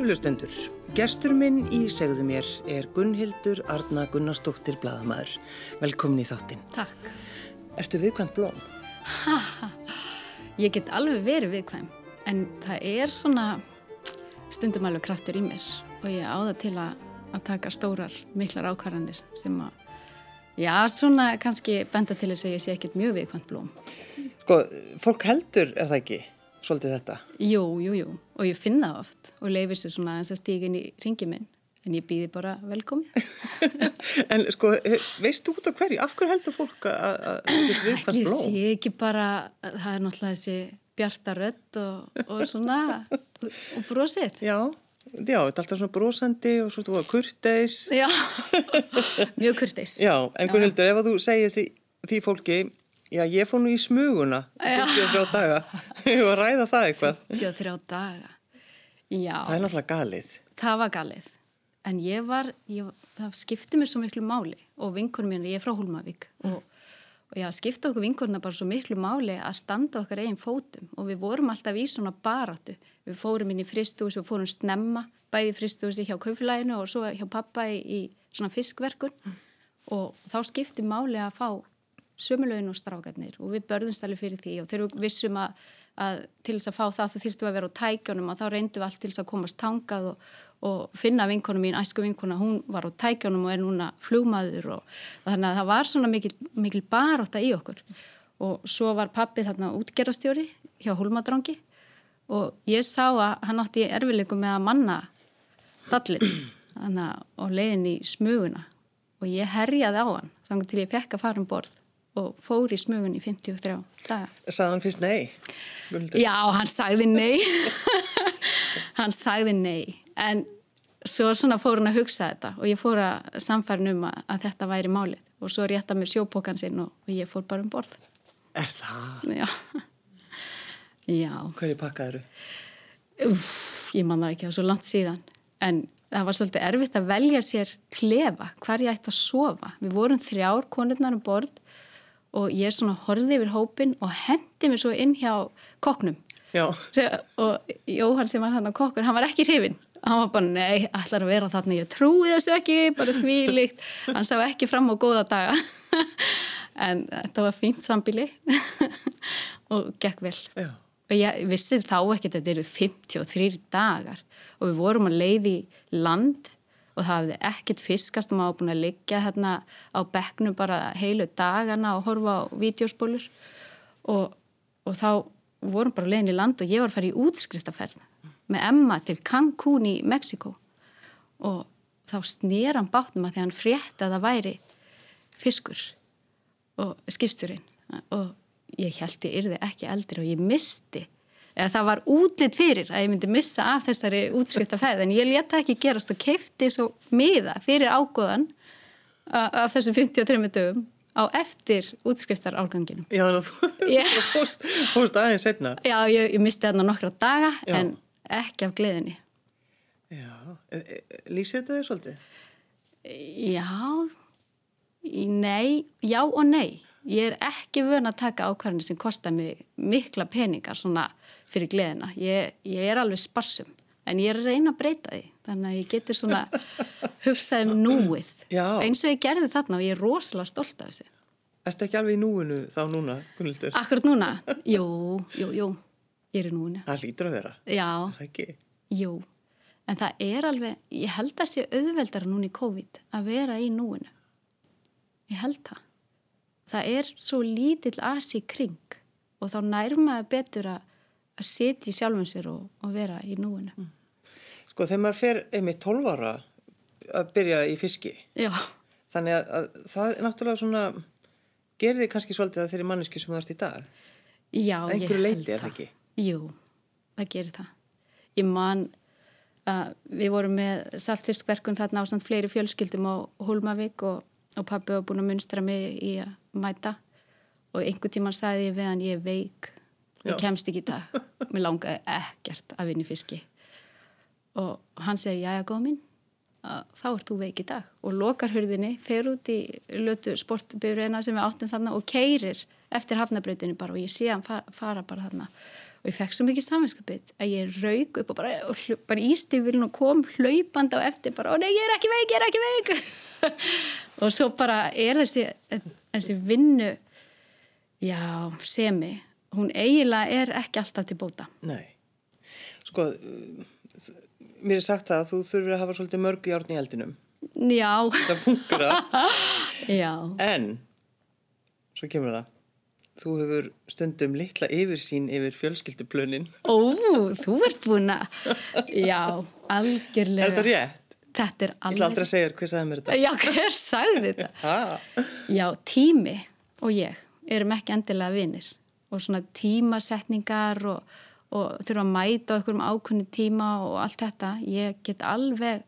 Kæru hlustendur, gestur minn í segðu mér er Gunnhildur Arna Gunnarsdóttir Bladamæður. Velkomin í þáttinn. Takk. Ertu viðkvæmt blóm? Ha, ha. Ég get alveg verið viðkvæm, en það er svona stundum alveg kraftur í mér og ég áða til að, að taka stórar, miklar ákvarðanir sem að, já, svona kannski benda til þess að ég sé ekkert mjög viðkvæmt blóm. Sko, fólk heldur er það ekki, svolítið þetta? Jú, jú, jú, og ég finna oft og leifir sér svona eins að stígin í ringi minn, en ég býði bara velkomið. en sko, veistu út á hverju? Af hverju heldur fólk að þetta er viðkvæmt Ég sé ekki bara, það er náttúrulega þessi bjarta rödd og, og svona, og, brosið. Já, já, þetta er alltaf svona brosandi og svo þú var kurteis. Já, mjög kurteis. Já, en Gunnhildur, ef að þú segir því, því fólki, já, ég fór nú í smuguna, 53 daga, ég var að ræða það eitthvað. 53 daga. Já, Það er náttúrulega galið. það var galið. En ég var, ég, það skipti mér svo miklu máli og vinkunum mín, ég er frá Hólmavík og, og já, skipti okkur vinkununa bara svo miklu máli að standa okkar eigin fótum og við vorum alltaf í svona baráttu. Við fórum inn í fristús og fórum snemma, bæði fristúsi hjá kauflæginu og svo hjá pappa í, í svona fiskverkun og þá skipti máli að fá sömulögin og strákarnir og við börðumst alveg fyrir því og þegar við vissum að, að til þess að fá það þú þýrtu að vera á tækjónum og þá reyndum við allt til þess að komast tangað og, og finna vinkonu mín, æsku vinkona, hún var á tækjónum og er núna flugmaður og þannig að það var svona mikil, mikil baróta í okkur. Og svo var pappi þarna útgerastjóri hjá Hólmadrangi og ég sá að hann átti erfileikum með að manna dallin og leiðin í smuguna. Og ég herjaði á hann þannig til ég fekk að fara um borð og fór í smugun í 53 daga. Sagði hann fyrst nei? Gunnhildur? Já, hann sagði nei. hann sagði nei. En svo svona fór hann að hugsa þetta og ég fór að samfærin um að, að þetta væri málið. Og svo rétta mér sjópókan sinn og, og ég fór bara um borð. Er það? Já. Já. Hverju pakkaður? Uff, ég man það ekki, var svo langt síðan. En það var svolítið erfitt að velja sér klefa, hvar ég ætti að sofa. Við vorum þrjár konurnar um borð og ég svona horfið yfir hópin og hendi mér svo inn hjá koknum. Já. Og Jóhann sem var hann á kokkur, hann var ekki hrifin. Hann var bara, nei, allar að vera þarna, ég trúi þessu ekki, bara þvílíkt. Hann sá ekki fram á góða daga. en þetta var fínt sambili og gekk vel. Já. Og ég vissi þá ekki að þetta eru 53 dagar og við vorum að leiði land og það hafði ekkert fiskast og maður búin að liggja hérna á bekknu bara heilu dagana og horfa á vídeospólur og, og þá vorum bara leiðin í land og ég var að fara í útskriftaferð með Emma til Cancún í Mexiko og þá snýr hann bátnum að því hann frétti að það væri fiskur og skipsturinn og ég held ég yrði ekki eldri og ég misti eða það var útlitt fyrir að ég myndi missa af þessari útskriftaferð en ég leta ekki gerast og keifti svo miða fyrir ágóðan af þessum 53 dögum á eftir útskriftarálganginum. Já, þú fórst, fórst aðeins setna. Já, ég, ég misti þarna nokkra daga Já. en ekki af gleðinni. Já, e, e, lýsir þetta þau svolítið? Já, nei, já og nei. Ég er ekki vön að taka ákvarðinu sem kostar mig mikla peningar svona fyrir gleðina. Ég, ég er alveg sparsum, en ég er að reyna að breyta því. Þannig að ég getur svona hugsað um núið. Já. Eins og ég gerði þarna og ég er rosalega stolt af þessu. Erstu ekki alveg í núinu þá núna, Gunnildur? Akkurat núna? Jú, jú, jú. Ég er í núinu. Það lítur að vera. Já. Það ekki? Jú. En það er alveg, ég held að sé auðveldara núna í COVID að vera í núinu. Ég held það. Það er svo lítill asi kring og þá nærmaður betur að, að setja í sjálfum sér og, og vera í núinu. Mm. Sko þegar maður fer einmitt 12 ára að byrja í fiski. Já. Þannig að, að það er náttúrulega svona, gerir þið kannski svolítið að þeirri manneski sem það ert í dag? Já, ég held það. Einhverju leiti er það ekki? Jú, það gerir það. Ég man að við vorum með saltfiskverkun þarna á samt fleiri fjölskyldum á Hólmavík og, og pabbi var búin að munstra mig í að mæta og einhver tíman sagði ég við hann ég er veik, ég kemst ekki í dag. Mér langaði ekkert að vinna fiski. Og hann segir, já, já, góð mín, þá ert þú veik í dag. Og lokar hurðinni, fer út í lötu sportbyrjuna sem við áttum þarna og keirir eftir hafnabrautinu bara. Og ég sé hann fara, fara bara þarna. Og ég fekk svo mikið saminskapið að ég raug upp og bara, og hljó, bara ístifilin og kom hlaupand á eftir bara, ó nei, ég er ekki veik, ég er ekki veik. Og svo bara er þessi, þessi vinnu já, semi hún eiginlega er ekki alltaf til bóta Nei, sko mér er sagt það að þú þurfir að hafa svolítið mörgu járn í eldinum Já það funkar Já en svo kemur það þú hefur stundum litla yfirsýn yfir fjölskylduplönin. Ó, þú ert búin að, já, algjörlega. Er þetta rétt? Þetta er alveg. Ég ætla aldrei að segja hver sagði mér þetta. Já, hver sagði þetta? Já, tími og ég erum ekki endilega vinir og svona tímasetningar og, og þurfa að mæta okkur um ákunni tíma og allt þetta. Ég get alveg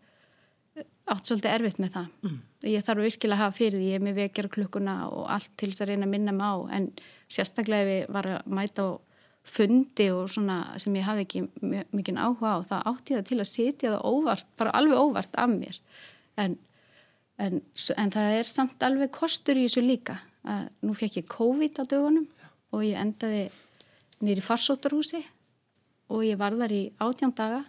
átt svolítið erfitt með það. Mm. Ég þarf virkilega að hafa fyrir því, ég er með vekjar klukkuna og allt til þess að reyna að minna mig á en sérstaklega ef ég var að mæta á fundi og svona sem ég hafði ekki mikinn áhuga á, það átti það til að sitja það óvart, bara alveg óvart af mér en, en, en það er samt alveg kostur í þessu líka að nú fekk ég COVID á dögunum og ég endaði nýri farsóttarhúsi og ég var þar í átján daga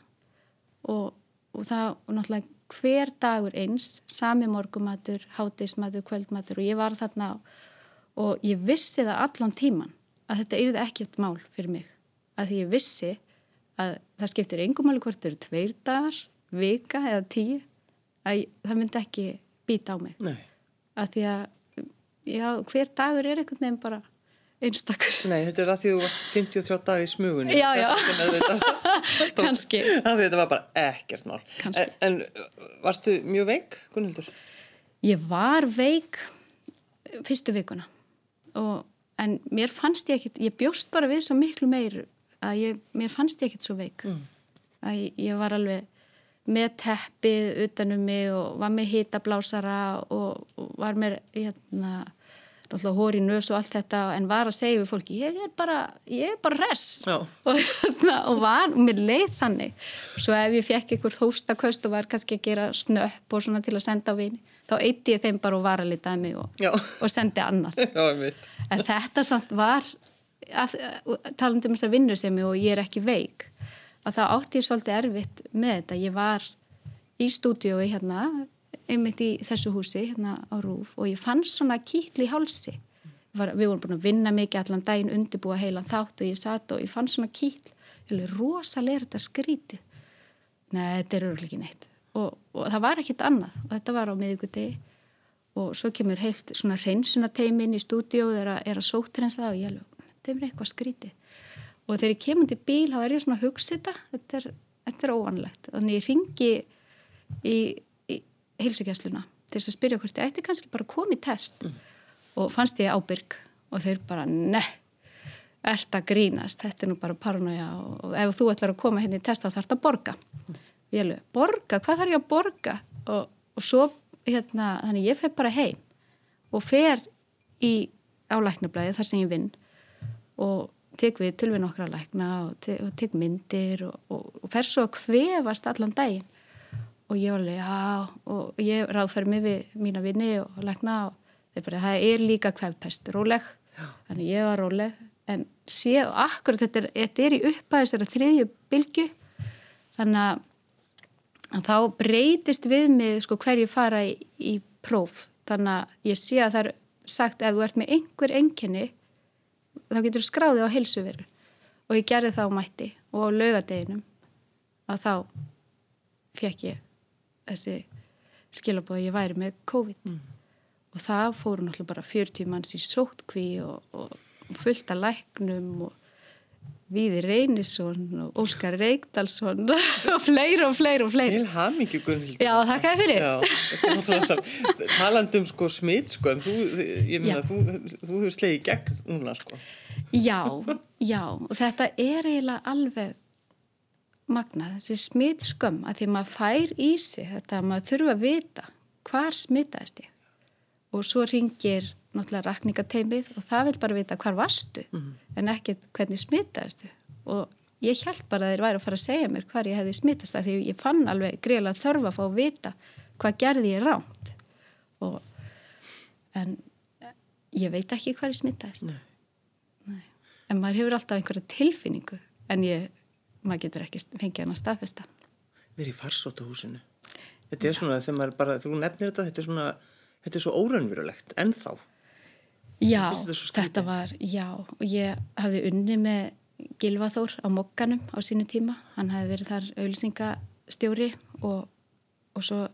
og, og það og náttúrulega hver dagur eins, sami morgumatur, hátismatur, kvöldmatur og ég var þarna og ég vissi það allan tíman að þetta yrði ekkert mál fyrir mig. Að því ég vissi að það skiptir engum alveg hvort eru tveir dagar, vika eða tíu, að það myndi ekki býta á mig. Nei. Að því að já, hver dagur er einhvern veginn bara einstakur. Nei, þetta er að því þú varst 53 dag í smugunni. Já, já. Kanski. Það þetta var bara ekkert mál. Kanski. En, en varstu mjög veik, Gunnildur? Ég var veik fyrstu vikuna og, en mér fannst ég ekkit, ég bjóst bara við svo miklu meir að ég, mér fannst ég ekkit svo veik. Mm. Að ég, ég var alveg með teppið utanum mig og var með hitablásara og, og var með hérna náttúrulega hóri nös og allt þetta en var að segja við fólki, ég er bara ég er bara res og, og var, mér leið þannig. Svo ef ég fekk einhver þóstaköst og var kannski að gera snöpp og svona til að senda á vini, þá eitti ég þeim bara og var að litaði mig og, og sendi annar Já, en þetta samt var talandum um þess að vinna sem ég og ég er ekki veik að það átti ég svolítið erfitt með þetta, ég var í stúdiói hérna einmitt í þessu húsi hérna á Rúf og ég fann svona kýtli í hálsi. Var, við vorum búin að vinna mikið allan daginn undirbúa heilan þátt og ég satt og ég fann svona kýtl. Rosalega þetta skrítið neða þetta er örgulega ekki neitt. Og, og það var ekkit annað. Og þetta var á miðuguti og svo kemur heilt svona hreinsunateimi inn í stúdíu og er að, að sótrensa það og ég alveg, þetta er eitthvað skrítið og þegar ég kemur til bíl þá er ég svona að hugsa þetta. Þetta er, þetta er óanlegt þannig ég ringi í heilsugjastluna til þess að spyrja hvort ég ætti kannski bara í test mm. og fannst ég ábyrg og þeir bara ne ert að grínast, þetta er nú bara paranoia og ef þú ætlar að koma hérna í test þá þarf þetta að borga mm. ég alveg, borga, hvað þarf ég að borga og, og svo hérna, þannig ég fer bara heim og fer í álæknablaði þar sem ég vinn og tek við tilvinn okkar að lækna og tek, og myndir og, og, og fer svo að hvefast allan daginn og ég var alveg, já, og ég ráðfæri mig við mína vinni og lækna og þeir bara, það er líka kvefpest, róleg, já. þannig ég var róleg, en sé, og akkurat þetta er, þetta er í upphæðis þeirra þriðju bylgu, þannig að, að þá breytist við mig, sko, hverju fara í, í próf, þannig að ég sé að það er sagt, ef þú ert með einhver enginni, þá getur þú skráðið á heilsuveru. Og ég gerði það á mætti og á laugadeginum að þá fekk ég þessi skilabóði ég væri með COVID mm. og það fóru náttúrulega bara 40 manns í sótkví og, og fullt af læknum og Víði Reynisson og Óskar Reykdalsson og fleiri og fleiri og fleiri. Til hamingi Gunnhildur. Já, þakka þér fyrir. Já, talandum sko smitt sko, en þú, ég meina, þú, þú hefur slegið gegn núna sko. Já, já, og þetta er eiginlega alveg magnað, þessi smitt skömm að því maður fær í sig þetta að maður þurfa að vita hvar smittaðist ég og svo ringir náttúrulega rakningateimið og það vil bara vita hvar varstu mm -hmm. en ekkert hvernig smittaðistu og ég held bara að þeir væri að fara að segja mér hvar ég hefði smittast það því ég fann alveg greiðlega þörfa að fá að vita hvað gerði ég ránt og en ég veit ekki hvar ég smittaðist Nei. Nei. en maður hefur alltaf einhverja tilfinningu en ég, maður getur ekki fengið hann að staðfesta. Við erum í farsótahúsinu. Þetta er svona, þegar maður bara, hún nefnir þetta, þetta er svona, þetta er svo órannverulegt, ennþá. Já, þetta, var, já, og ég hafði unni með Gilvaþór á Mokkanum á sínu tíma. Hann hafði verið þar auðlýsingastjóri og, og svo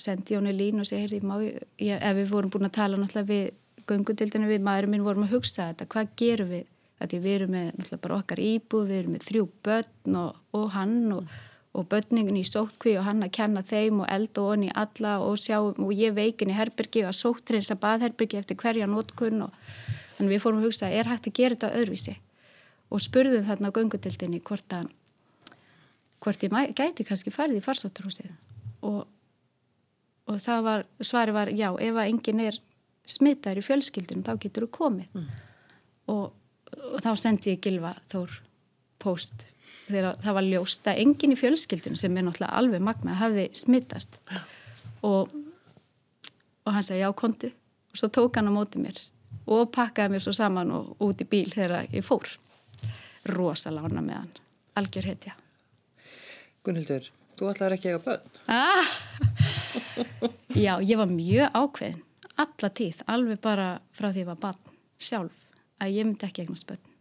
sendi Jóni Lín og segi, heyrði, má ég, ef við vorum búin að tala náttúrulega við göngundildinu við maðurum minn vorum að hugsa þetta, hvað gerum við? Því við erum með okkar íbúð, við erum með þrjú börn og, og hann og, og börningin í sótkví og hann að kenna þeim og elda og onni alla og sjá og ég veikin í herbergi og að sóttrins að baðherbergi eftir hverja nótkunn og þannig við fórum að hugsa, er hægt að gera þetta öðruvísi? Og spurðum þarna á göngundildinni hvort að hvort ég gæti kannski farið í farsótturhúsið og og það var, svari var já, ef að enginn er smittar í fjölskyldunum þá getur þú komið mm. og, og þá sendi ég Gilva Þór post þegar það var ljóst að enginn í fjölskyldunum sem er náttúrulega alveg magna hafði smittast og, og hann sagði já kontu og svo tók hann á móti mér og pakkaði mér svo saman og út í bíl þegar ég fór. Rosalána með hann. Algjör hetja. Gunnhildur, þú ætlaði ekki að bönn ah! Já, ég var mjög ákveðin. Alla tíð, alveg bara frá því ég var barn sjálf, að ég myndi ekki eignast börn.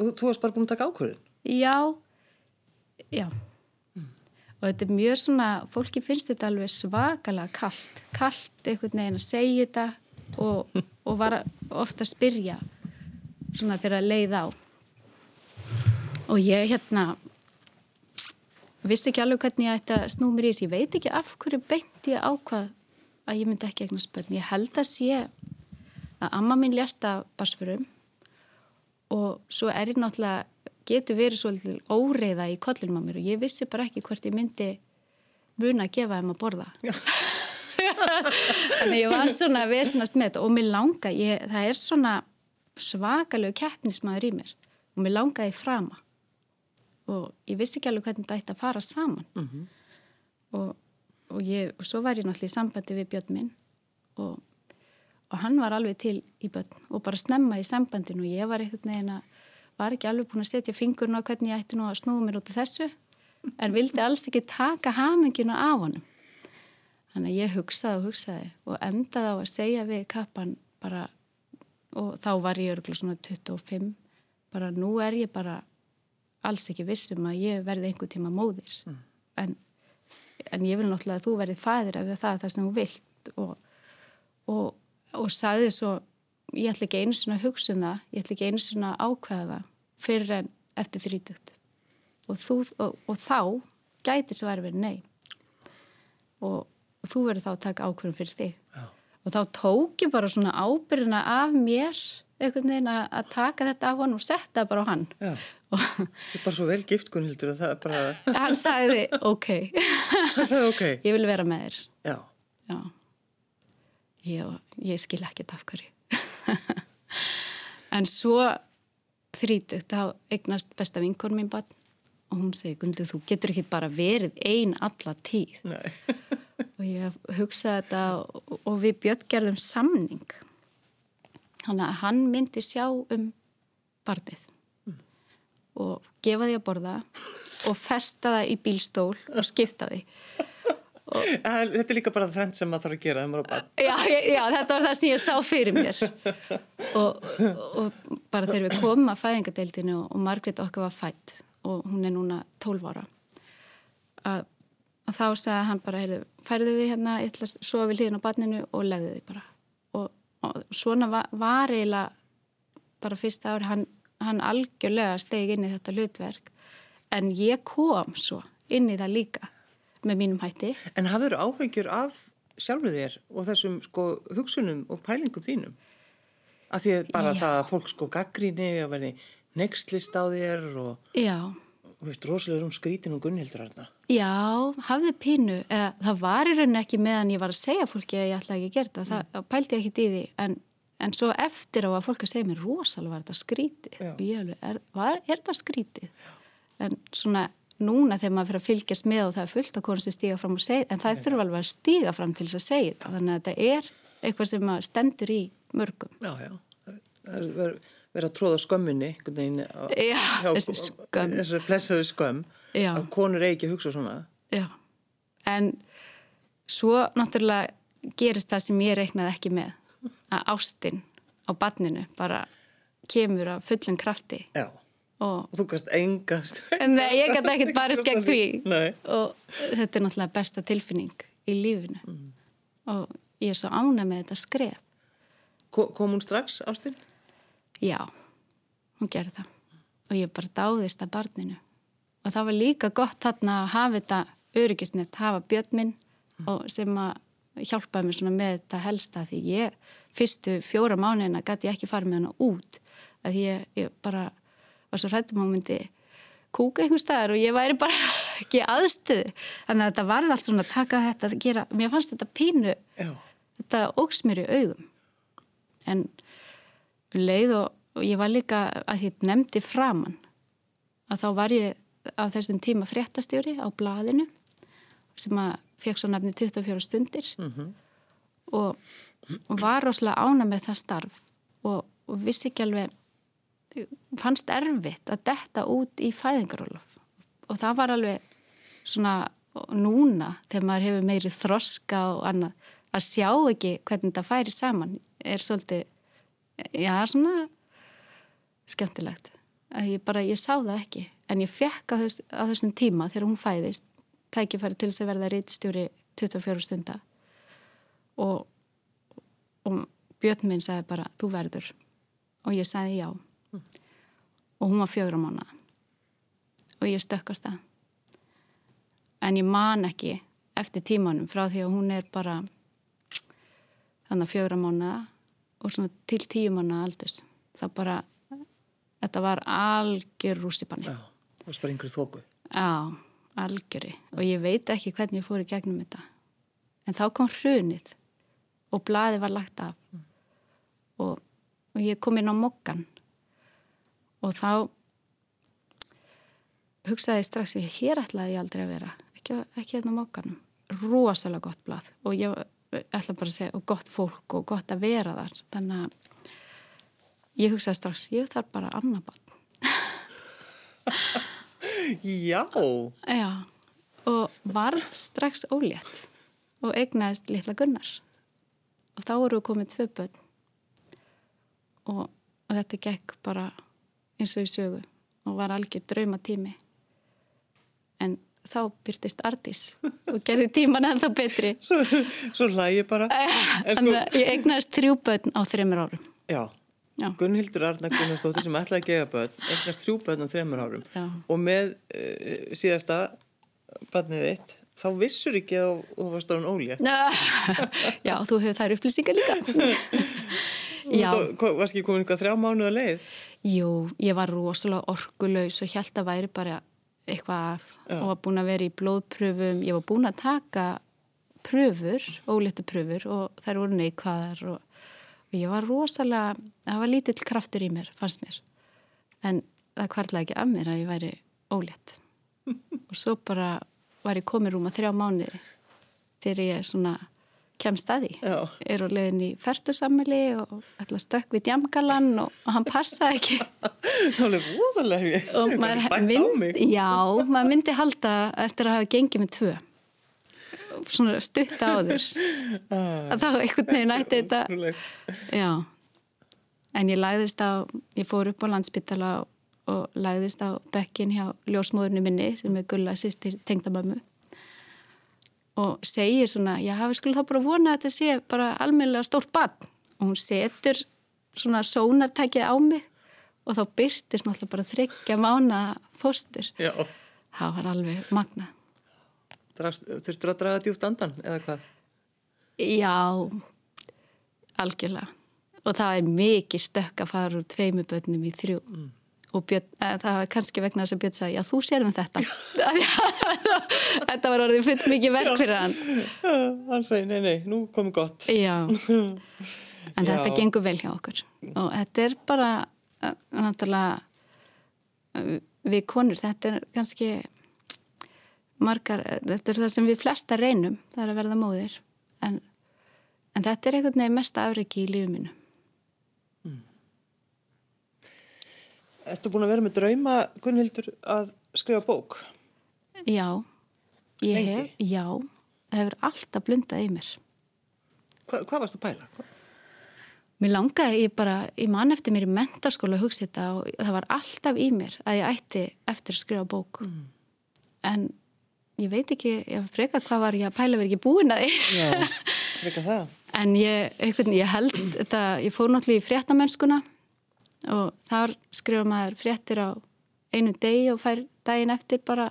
Og þú varst bara búin að taka ákveðin? Já, já. Mm. Og þetta er mjög svona, fólki finnst þetta alveg svakalega kallt, kallt einhvern veginn að segja þetta og, og var ofta að spyrja svona þegar að leið á. Og ég hérna vissi ekki alveg hvernig ég ætti að snú mér í þessu, ég veit ekki af hverju beint ég ákvað að ég myndi ekki eignast börn, ég held að sé að amma mín lesta basfurum og svo er ég náttúrulega, getur verið svolítið óreiða í kollinum á mér og ég vissi bara ekki hvort ég myndi muna að gefa þeim að borða. Þannig ég var svona vesenast með þetta og mér langa, ég, það er svona svakalegu keppnismæður í mér og mér langaði frama. Og ég vissi ekki alveg hvernig þetta ætti að fara saman. Mm -hmm. og, og, ég, og svo var ég náttúrulega í sambandi við björn minn og, og hann var alveg til í björn og bara snemma í sambandinu og ég var eitthvað neina var ekki alveg búin að setja fingurna á hvernig ég ætti nú að snúða mér út af þessu en vildi alls ekki taka hamingina af honum þannig að ég hugsaði og hugsaði og endaði á að segja við kappan bara og þá var ég örgulega svona 25 bara nú er ég bara alls ekki vissum að ég verði einhver tíma móðir mm. en, en ég vil náttúrulega að þú verði fæðir ef það er það sem þú vilt og, og, og sagði svo ég ætla ekki einu svona að hugsa um það. Ég ætla ekki einu svona að ákveða það fyrir en eftir þrítugt. Og, þú, og þá gæti svo verið nei. Og þú verður þá að taka ákveðum fyrir þig. Já. og þá tók ég bara svona ábyrjuna af mér einhvern veginn að taka þetta af hann og setja bara á hann. Þetta er bara svo vel gift Gunnhildur að það er bara Hann sagði ok. Hann sagði ok. Ég vil vera með þér. Já, Já. Ég, ég skil ekki þetta af hverju En svo þrítugt þá eignast besta vinkorn mín bann og hún segi Gunnhildur þú getur ekki bara verið einn alla tíð og ég hugsaði þetta og, og við bjöttgerðum samning Þannig að hann myndi sjá um barnið mm. og gefa því að borða og festa það í bílstól og skipta því. Og, þetta er líka bara þenn sem maður þarf að gera já, já, þetta var það sem ég sá fyrir mér. Og, og bara þegar við komum að fæðingadeildinu og Margrit okkar var fætt og hún er núna 12 ára að, að þá segja hann bara færðu því hérna, ég ætla að sofa við hlýðin á barninu og legðu því bara. Og svona var, var eiginlega bara fyrsta ári hann, hann algjörlega stegi inn í þetta hlutverk. En ég kom svo inn í það líka með mínum hætti. En hafður áhengjur af sjálfuð þér og þessum sko hugsunum og pælingum þínum? Af því að bara Já. það að fólk sko gaggríni og verði nextlist á þér og... Já Þú veist, rosalega um skrítin og gunnhildur hérna. Já, hafði pínu. Eða, það var í rauninu ekki meðan ég var að segja fólki að ég ætla ekki að gera það. Það mm. pældi ég ekki í því. En, en svo eftir á að fólk að segja mér rosalega var þetta skrítið. Já. Og ég alveg, er, var, er þetta skrítið? En svona núna þegar maður fyrir að fylgjast með og það er fullt að konast við stíga fram og segja, en það þurfa alveg að stíga fram til þess að segja þetta. Þannig að þetta er eitthvað sem stendur í mörgum. Já, já. Það er, vera að tróða skömminni Já, þessi skömm. þessi blessaðu skömm Já. að konur eigi að hugsa svona Já, en svo náttúrulega gerist það sem ég reiknaði ekki með að ástin á badninu bara kemur af fullum krafti Já, og og þú kannst engast en nei, ég gæti ekkert barist gegn því. Nei. og þetta er náttúrulega besta tilfinning í lífinu. Mm. og ég er svo ánæg með þetta skref. Ko- Kom hún strax, Ástin? Já, hún gerði það. Og ég bara dáðist að barninu. Og það var líka gott þarna að hafa þetta öryggisnett, hafa björn minn og sem að hjálpaði mér svona með þetta helsta því ég fyrstu fjóra mánuðina gæti ég ekki farið með hana út. Að ég, ég bara var svo hrættum á myndi kúka einhver staðar og ég væri bara ekki í aðstöðu. Þannig að þetta varð allt svona að taka þetta að gera, mér fannst þetta pínu Já. þetta ógs mér í augum. En leið og, og ég var líka að því nefndi framann að þá var ég á þessum tíma fréttastjóri á blaðinu sem að fekk svo nefni 24 stundir og, og var rosalega ána með það starf og, og vissi ekki alveg fannst erfitt að detta út í fæðingarólof og það var alveg svona núna þegar maður hefur meiri þroska og annað að sjá ekki hvernig þetta færi saman er svolítið, já svona skemmtilegt. Að ég bara, ég sá það ekki. En ég fekk á, þess, á þessum tíma þegar hún fæðist tækifæri til þess að verða reitstjóri 24 stunda. Og, og Björn minn sagði bara, þú verður. Og ég sagði já og hún var fjögra mánuða og ég stökkast það. En ég man ekki eftir tímanum frá því að hún er bara þannig að fjögra mánuða og svona til tíu mánuða aldurs. Það bara þetta var algjör rússipanni. Já, það var bara einhverju þóku. Já, algjöri. Og ég veit ekki hvernig ég fór í gegnum þetta. En þá kom hrunið og blaði var lagt af. Og, og ég kom inn á mokkan og þá hugsaði ég strax ég hér ætlaði ég aldrei að vera. Ekki, ekki hérna á mokkanum rosalega gott blað. Og ég ætla bara að segja og gott fólk og gott að vera þar. Þannig að ég hugsaði strax ég þarf bara annar bann Já, Já, og varð strax ólétt. Og eignaðist litla Gunnar. Og þá við komið tvö börn. Og, og þetta gekk bara eins og í sögu og var algjör drauma tími en þá byrtist Ardís og gerði tíman ennþá betri svo, svo hlægi bara. En þannig að ég eignaðist þrjú börn á þreymur árum Já, Já. Gunnhildur Arna Gunnarsdóttir sem ætlaði að gefa börn, eignast þrjú börn á þreymur árum Já. og með uh, síðasta barnið þitt, þá vissur ekki að þú varst á hann ólétt. Já, þú hefur þær upplýsingar líka Já, Þú varst ekki komin eitthvað þrjá mánuða leið. Jú, ég var rosalega orkuleus og held að væri bara eitthvað að Já. og var búin að vera í blóðpröfum, ég var búin að taka pröfur, óléttu pröfur og þær voru neikvæðar og, og ég var rosalega, það var lítill kraftur í mér, fannst mér. En það kvarlaði ekki af mér að ég væri ólétt. og svo bara var ég komin rúma þrjá mánuði þegar ég svona kemst að því. Já. Er á leiðin í fertusammeli og ætla að stökk við djamgalan og, og hann passaði ekki. Það alveg voðalega hef ég. og maður mynd, já, maður myndi halda eftir að hafa gengið með tvö svona stutt áður Ah, að þá einhvern veginn ætti þetta já en ég lagðist á, ég fór upp á landsbytala og, og lagðist á bekkin hjá ljósmóðurnu minni sem er gulla sýstir tengdamömmu og segir svona, já, við skulum þá bara vona að þetta sé bara almennilega stórt barn og hún setur svona sónartækið á mig og þá byrtist náttúrulega bara þryggja mána fóstur. Já, Það var alveg magna. Þurftur að draga djúft andan eða hvað? Já, algjörlega. Og það er mikið stökk að fara úr tveimu börnum í þrjú. Og Björn, eh, það var kannski vegna þess að Björn sagði, já þú sérðum þetta. þetta var orðið fullt mikið verk fyrir hann. Hann segi, nei, nei, nú komið gott. Já, en þetta Já. gengur vel hjá okkur. Og þetta er bara, eh, náttúrulega, eh, við konur, þetta er kannski margar, þetta er það sem við flesta reynum, það er að verða móðir. En, en þetta er einhvern veginn mesta afreiki í lífið Ertu búin að vera með drauma, Gunnhildur, að skrifa bók? Já, ég Lengi? hef, já, það hefur alltaf blundað í mér. Hva, hvað varst að pæla? Hva? Mér langaði, ég bara, ég man eftir mér í mentarskóla að hugsa þetta og það var alltaf í mér að ég ætti eftir að skrifa bók. En ég veit ekki, ég freka hvað var ég að pæla verið ekki búin að því. Já, freka það. En ég, einhvern, ég held þetta, ég fór náttúrulega í fréttamennskuna og þar skrifa maður fréttir á einu degi og fær daginn eftir bara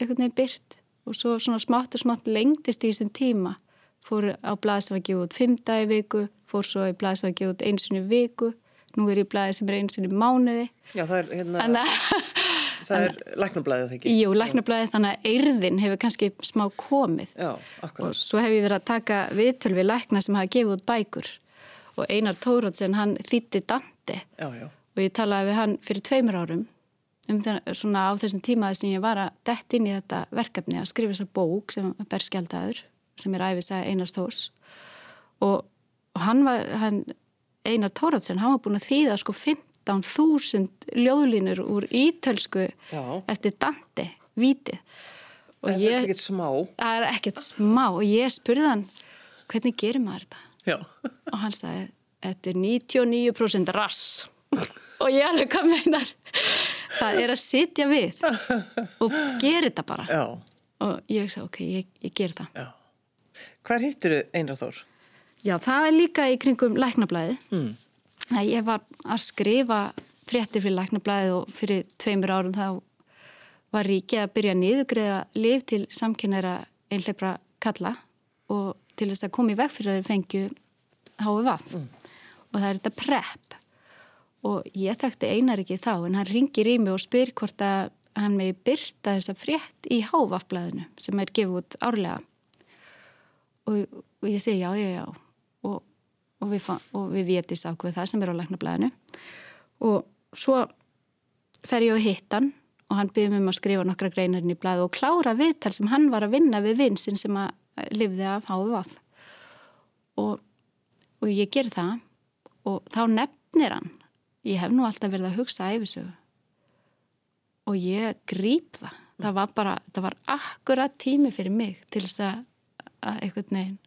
einhvern veginn byrt og svo svona smátt og smátt lengdist í þessum tíma. Fór á blaði sem var gefið út fimm dagi viku, fór svo í blaði sem var gefið út einsunni viku, nú er ég í blaði sem er einsunni mánuði. Já, það er, hérna, Þannig að, það er læknablaðið, það ekki? jú, læknablaði þannig að eirðin hefur kannski smá komið. Já, og svo hef ég verið að taka viðtöl við lækna sem hafa gefið út bækur og Einar Tórótsen, hann þýtti Dante Já, já. og ég talaði við hann fyrir tveimur árum um þennan, svona á þessum tímaði sem ég var að dett inn í þetta verkefni að skrifa þessa bók sem er berskjaldadur sem er æfisæði Einars Tórs og, og hann var hann, Einar Tórótsen, hann var búin að þýða sko 15.000 ljóðlínur úr ítölsku Já. eftir Dante, vítið og þetta er ekkert smá. það er ekkert smá og ég spurði hann hvernig gerir maður þetta Já. og hann sagði þetta er 99% rass og ég alveg hvað meinar það er að sitja við og gera þetta bara Já, og ég sagði ok, ég, ég ger það já. Hvar hittir þau Einar Þór? já, það er líka í kringum læknablaði mm. ég var að skrifa fréttir fyrir læknablaði og fyrir tveimur árum þá var ríkið að byrja að niðugriða liv til samkynæra einhleipra kalla og til þess að koma í veg fyrir að þeir fengju HVV og það er þetta PrEP. Og ég þekkti einar ekki þá en hann ringir í mig og spyr hvort að hann megi byrta þessa frétt í HVV-blaðinu sem er gefið út árlega. Og, og ég segi já, já, já. Og, og við, við vétis ákveð það sem er á læknablaðinu. Og svo fer ég á hittan og hann byrði mig um að skrifa nokkra greinarinn í blaðu og klára viðtal sem hann var að vinna við vinsinn sem að lifði af HVV og, og ég ger það og þá nefnir hann. Ég hef nú alltaf verið að hugsa æfisögu og ég gríp það. Það var bara, það var akkurat tími fyrir mig til þess að, að einhvern veginn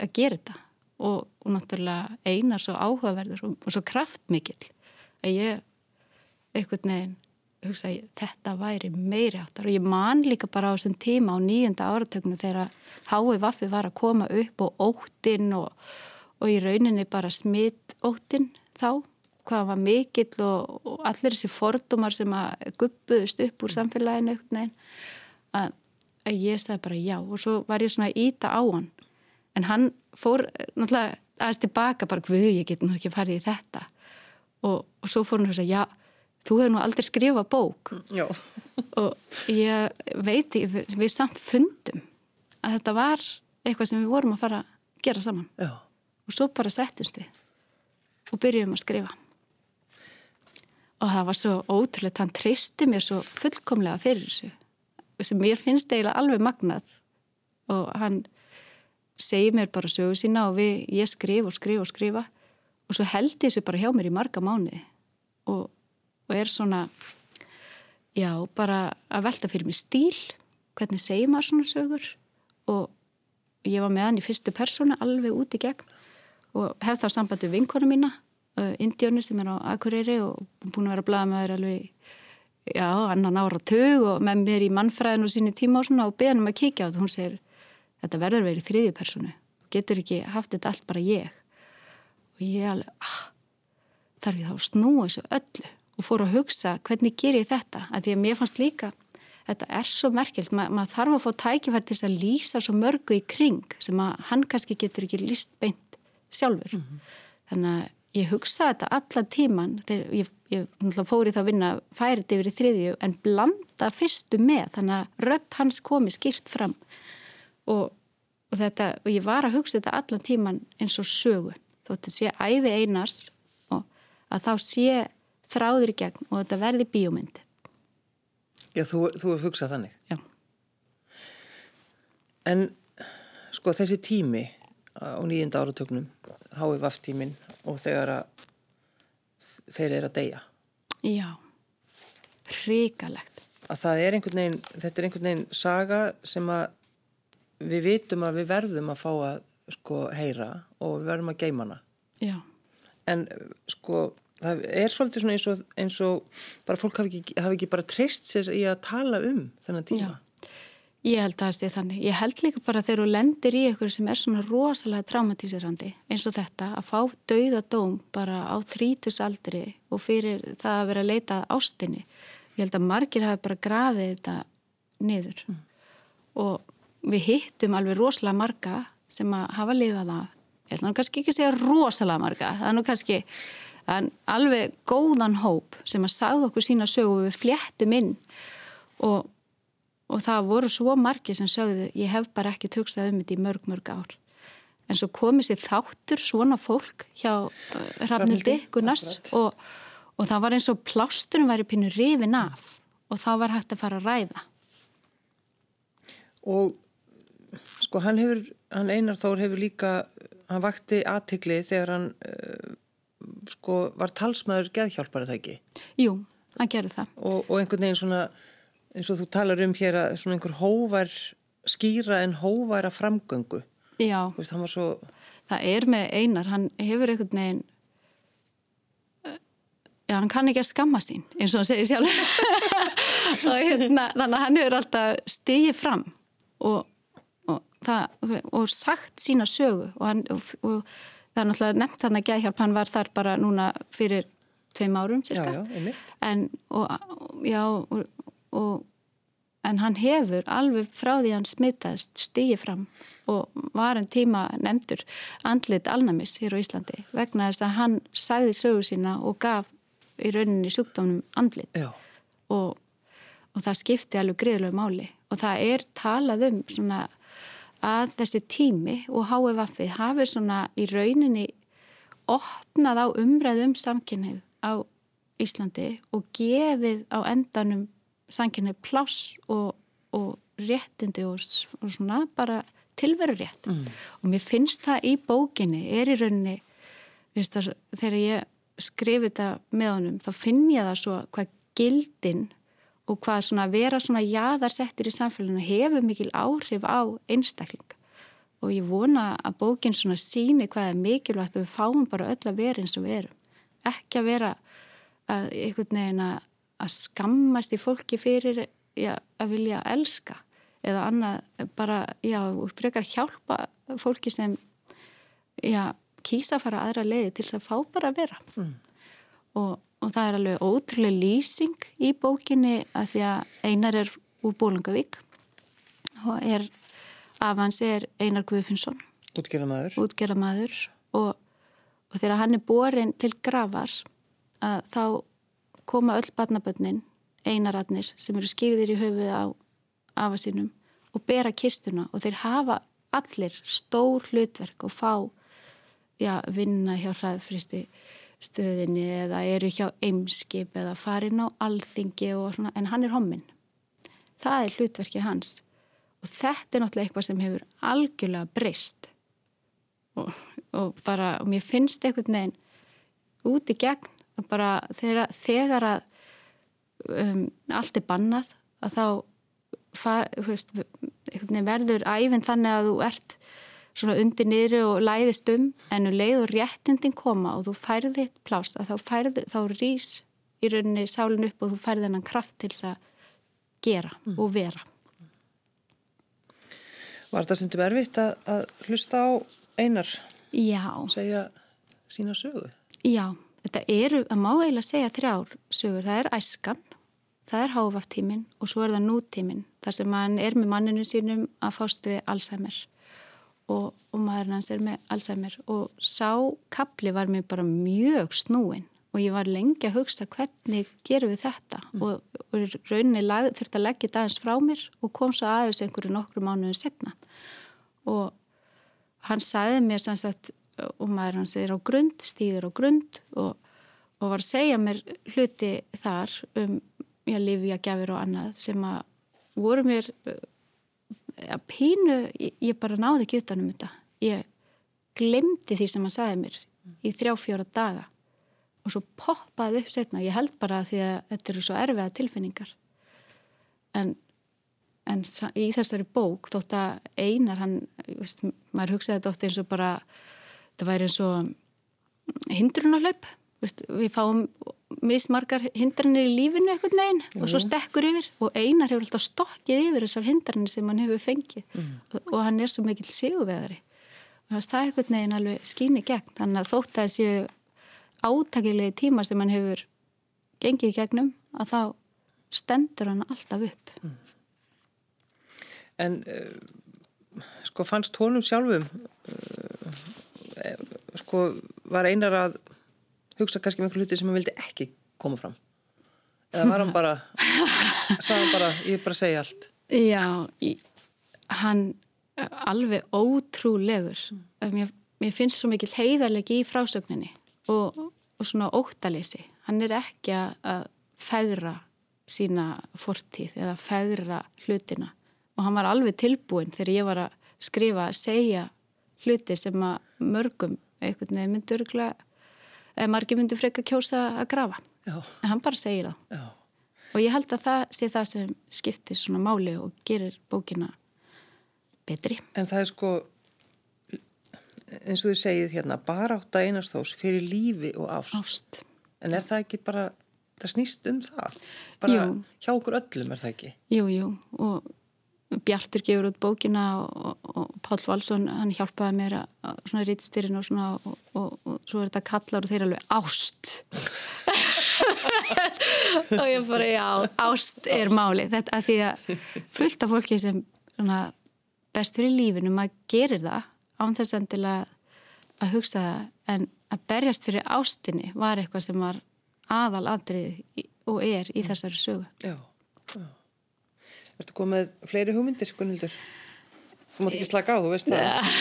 að gera þetta. Og, og náttúrulega einar svo áhugaverður og, og svo kraftmikill að ég einhvern veginn hugsa ég, þetta væri meiri áttar og ég man líka bara á þessum tíma á nýjunda áratöknu þegar hái vaffi var að koma upp og óttinn og, og í rauninni bara smitt óttinn þá hvað hann var mikill og, og allir þessi fordumar sem að guppuðust upp úr samfélaginu að, að ég sagði bara já. Og svo var ég svona íta á hann. En hann fór náttúrulega aðeins tilbaka bara hvað ég get nú ekki farið í þetta. Og, og svo fór hann að segja já þú hefur nú aldrei skrifað bók. Já. og ég veit við, við samt fundum að þetta var eitthvað sem við vorum að fara að gera saman. Já. og svo bara settumst við og byrjum að skrifa. Og það var svo ótrúlega hann treysti mér svo fullkomlega fyrir þessu sem mér finnst eiginlega alveg magnað. Og hann segir mér bara sögu sína og við, ég skrif og skrif og skrifa. Og svo held ég þessu bara hjá mér í marga mánuði. Og, og er svona já, bara að velta fyrir mig stíl hvernig segir maður svona sögur? Og ég var með hann í fyrstu persónu alveg út í gegn og hef þá samband við vinkonu mína uh, Indjónu sem er á Akureyri og búin að vera að blaða með þér alveg já, annan ára tug og með mér í mannfræðinu og sínu tíma og svona og beðan um að kíkja þetta. Hún segir, þetta verður verið þriðju persónu. Getur ekki haft þetta allt bara ég. Og ég alveg ah, þarf ég þá að snúa þessu öllu og fór að hugsa hvernig ger ég þetta? Að því að mér fannst líka þetta er svo merkjöld, Ma, maður þarf að fá tækifæri til þess að lýsa svo mörgu í kring sem að hann kannski getur ekki lýst beint sjálfur. Þannig að ég hugsa þetta allan tíman þegar ég, ég náttúrulega fór í það að vinna færið yfir í þriðju en blanda fyrstu með þannig að rött hans komi skýrt fram. Og, og þetta og ég var að hugsa þetta allan tíman eins og sögu. Þótt að sé æfi einars og að þá sé þráður í gegn og þetta verði bíómynd Já, þú, þú hefur hugsað þannig. já, En sko þessi tími á nýjunda áratögnum, HVF tímin og þegar að þeir eru að deyja Já, hrikalegt. Að það er einhvern veginn, þetta er einhvern veginn saga sem að við vitum að við verðum að fá að sko heyra og við verðum að geima hana. Já. En sko það er svolítið svona eins og, eins og bara fólk hafi ekki, hafi ekki bara treyst sér í að tala um þennan tíma. Já. Ég held að það sé þannig. Ég held líka bara þegar þú lendir í ykkur sem er svona rosalega traumatísirandi eins og þetta að fá dauðadóm bara á þrítusaldri og fyrir það að vera að leita ástinni. Ég held að margir hafi bara grafið þetta niður mm. og við hittum alveg rosalega marga sem að hafa lifað það. Ég held að kannski ekki segja rosalega marga. Það er nú kannski alveg góðan hóp sem að sagða okkur sína sögu við fléttum inn. Og og það voru svo margi sem sögðu ég hef bara ekki tugsað um þetta í mörg mörg ár. En svo komið sér þáttur svona fólk hjá uh, Rafnildi Gunnars og, og það var eins og plásturum væri pínu rifin af og þá var hægt að fara að ræða. Og sko hann hefur hann Einar Þór hefur líka hann vakti aðtikli þegar hann uh, sko var talsmaður geðhjálpar eða ekki? Jú, hann gerði það og, og einhvern veginn svona eins og þú talar um hér að svona einhver hóvar skýra en hóvara framgöngu. Já. Veist, svo... Það er með einar, hann hefur einhvern veginn, já hann kann ekki að skamma sín eins og hann segir sjálf. og hérna, þannig að hann hefur alltaf stigið fram og, og, það, og sagt sína sögu og, hann, og það er náttúrulega nefnt þannig að Gæðhjálp hann var þar bara núna fyrir tveim árum cirka. Já, já. En, og já, og og, en hann hefur alveg frá því hann smittast stíið fram og var en tíma nefndur andlit alnamis hér á Íslandi vegna þess að hann sagði sögu sína og gaf í rauninni sjúkdónum andlit og, og það skipti alveg greiðlega máli og það er talað um svona að þessi tími og HFF hafi svona í rauninni opnað á umræðum samkynnið á Íslandi og gefið á endanum sanginni pláss og, og réttindi og, og svona bara tilveru rétt mm. og mér finnst það í bókinni er í rauninni það, þegar ég skrifi þetta með honum þá finn ég það svo hvað gildin og hvað svona vera svona jaðarsettir í samfélaginu hefur mikil áhrif á einstakling. Og ég vona að bókin svona síni hvað er mikilvægt að við fáum bara öll að vera eins og við erum. Ekki að vera að að að skammast í fólki fyrir já, að vilja elska eða annað bara, já, frekar hjálpa fólki sem já, kýsa að fara aðra leiði til þess að fá bara að vera. Mm. og, og það er alveg ótrúlega lýsing í bókinni að því að einar er úr Bólungavík og er af hans er Einar Guðfinnsson útgerðamaður útgerðamaður og, og þegar hann er borin til gravar að þá koma öll barnabönnin, einaratnir sem eru skýrðir í höfuð á afasinum og bera kistuna. Og þeir hafa allir stór hlutverk og fá já, vinna hjá hraðfristi stöðinni eða eru hjá eimskip eða farin á alþingi svona, en hann er hommin. Það er hlutverki hans og þetta er náttúrulega eitthvað sem hefur algjörlega breyst og, og bara, og mér finnst eitthvað neginn út í gegn bara þegar, þegar að um, allt er bannað að þá far, veist, verður æfinn þannig að þú ert svona undir niður og læðist um en þú um leið og réttindin koma og þú færði þitt plás að þá færði, þá rýs í rauninni sálinn upp og þú færði hennan kraft til þess að gera mm. og vera Var þetta sem þú erfitt að, að hlusta á einar? Já. Segja sína sögu? Já, þetta eru, að má eiginlega segja þrjár sögur, það er æskan það er háfaftímin og svo er það nútímin þar sem mann er með manninu sínum að fást við Alzheimer og, og maðurinn hans er með Alzheimer og sá kapli var mér bara mjög snúin og ég var lengi að hugsa hvernig gerum við þetta mm. og, og rauninni lag, þurfti að leggja aðeins frá mér og kom svo aðeins einhverju nokkru mánuðu setna og hann sagði mér sannsagt og maður hans er á grund, stýgur á grund og, og var að segja mér hluti þar um ég lifi að gefur og annað sem að voru mér að pínu, ég, ég bara náði ekki utanum þetta. Ég glemdi því sem hann sagði mér í þrjá fjóra daga. Og svo poppaði upp setna, ég held bara því að þetta eru svo erfiða tilfinningar. En, en í þessari bók þótt að einar hann, veist, maður hugsaði þetta oft eins og bara það væri eins og hindrunarlaup við fáum mismargar hindranir í lífinu eitthvað neginn og svo stekkur yfir og einar hefur alltaf stokkið yfir þessar hindranir sem hann hefur fengið. Mm. og, og hann er svo mikil sigurveðari og það er eitthvað neginn alveg skýni gegn. Þannig að þótt að þessu átakilegi tíma sem hann hefur gengið gegnum að þá stendur hann alltaf upp. Mm. En uh, sko fannst honum sjálfum uh, sko var einar að hugsa kannski með um einhverju hluti sem hann vildi ekki koma fram. Eða var hann bara sagði hann bara, ég er bara að segja allt. Já, ég, hann alveg ótrúlegur. Mér, mér finnst svo mikil heiðarlegi í frásögninni og, og svona óttalýsi hann er ekki að fegra sína fortíð eða fegra hlutina. Og hann var alveg tilbúin þegar ég var að skrifa segja hluti sem að mörgum einhvern veginn myndur margir myndur freka kjósa að grafa Já. en hann bara segir það Já. og ég held að það sé það sem skiptir svona máli og gerir bókina betri En það er sko eins og þú segið hérna bara átt að einast þós fyrir lífi og ást. ást en er það ekki bara það snýst um það bara jú. hjá okkur öllum er það ekki Jú, jú og Bjartur gefur út bókina og, og Pál Valsson hann hjálpaði mér að svona rítstyrinn og svona og, og, og svo er þetta kallar og þeir alveg ást. Og ég bara já, ást er máli þetta að því að fullt af fólki sem svona, bestur í lífinu maður gerir það án þess endilega að hugsa það en að berjast fyrir ástinni var eitthvað sem var aðal aðrið og er í þessari sögu. Já Ertu komið fleiri hugmyndir, Gunnildur? Þú mátt ekki slaka á, þú veist það.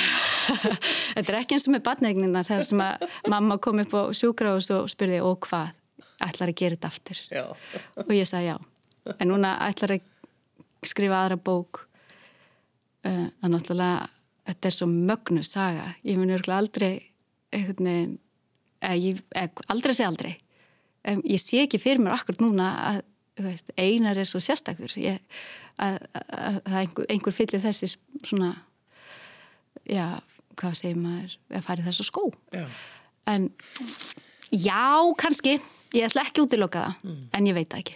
Þetta er ekki eins og með badnegninar þegar sem að mamma kom upp á sjúkrahús og spurði og hvað, ætlar að gera þetta aftur? Já. Og ég sagði já. En núna ætlar að skrifa aðra bók. Uh, það er náttúrulega, þetta er svo mögnu saga. Ég mun örgulega aldrei, eitthvað nefn, ég, aldrei sé aldrei. Ég sé ekki fyrir mér akkur núna að veist, einar er svo sérstakur. Ég að, að, að einhver, einhver fyllir þessi svona já, hvað segir maður að fara í þessu skó. Já. en já, kannski. Ég ætla ekki út í lokaða mm. en ég veit það ekki.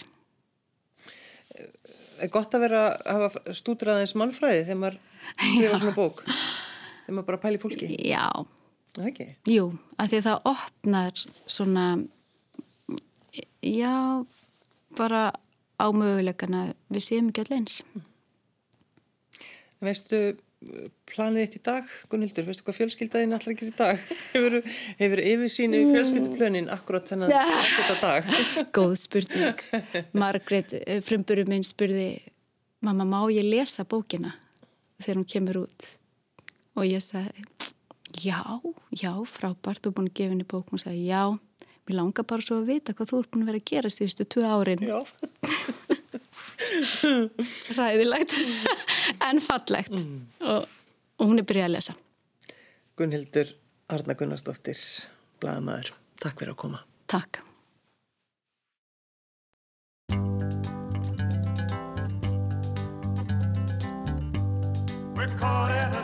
Er gott að vera að hafa stúdraðins mannfræði þegar maður skrifa svona bók. Þegar maður bara pæli fólki. Já, okay. jú, að því að það opnar svona já, bara á möguleikana við séum ekki allir eins. Veistu planið eitt í dag, Gunnildur, veistu hvað fjölskyldaðinn allar ekki í dag? Hefur, hefur yfirsýni í fjölskylduplönin akkurat þennan þetta dag? Góð spurning. Margret, eh, frumburum minn, spurði mamma, má ég lesa bókina þegar hún kemur út? Og ég sagði, já, já, frábært, þú er búin að gefa henni bók. Hún sagði, já, Mér langar bara svo að vita hvað þú ert búin að vera að gera síðustu tvö árin. Já. Ræðilegt, en fallegt mm. og, og hún er byrjað að lesa. Gunnhildur Arna Gunnarsdóttir, Blaðamæður, takk fyrir að koma. Takk. We're caught in a